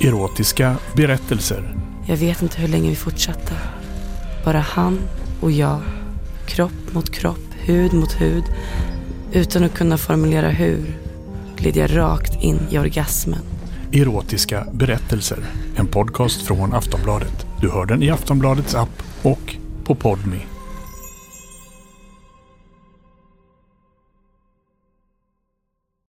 Erotiska berättelser. Jag vet inte hur länge vi fortsatte. Bara han och jag. Kropp mot kropp, hud mot hud. Utan att kunna formulera hur gled jag rakt in i orgasmen. Erotiska berättelser. En podcast från Aftonbladet. Du hör den i Aftonbladets app och på Podme.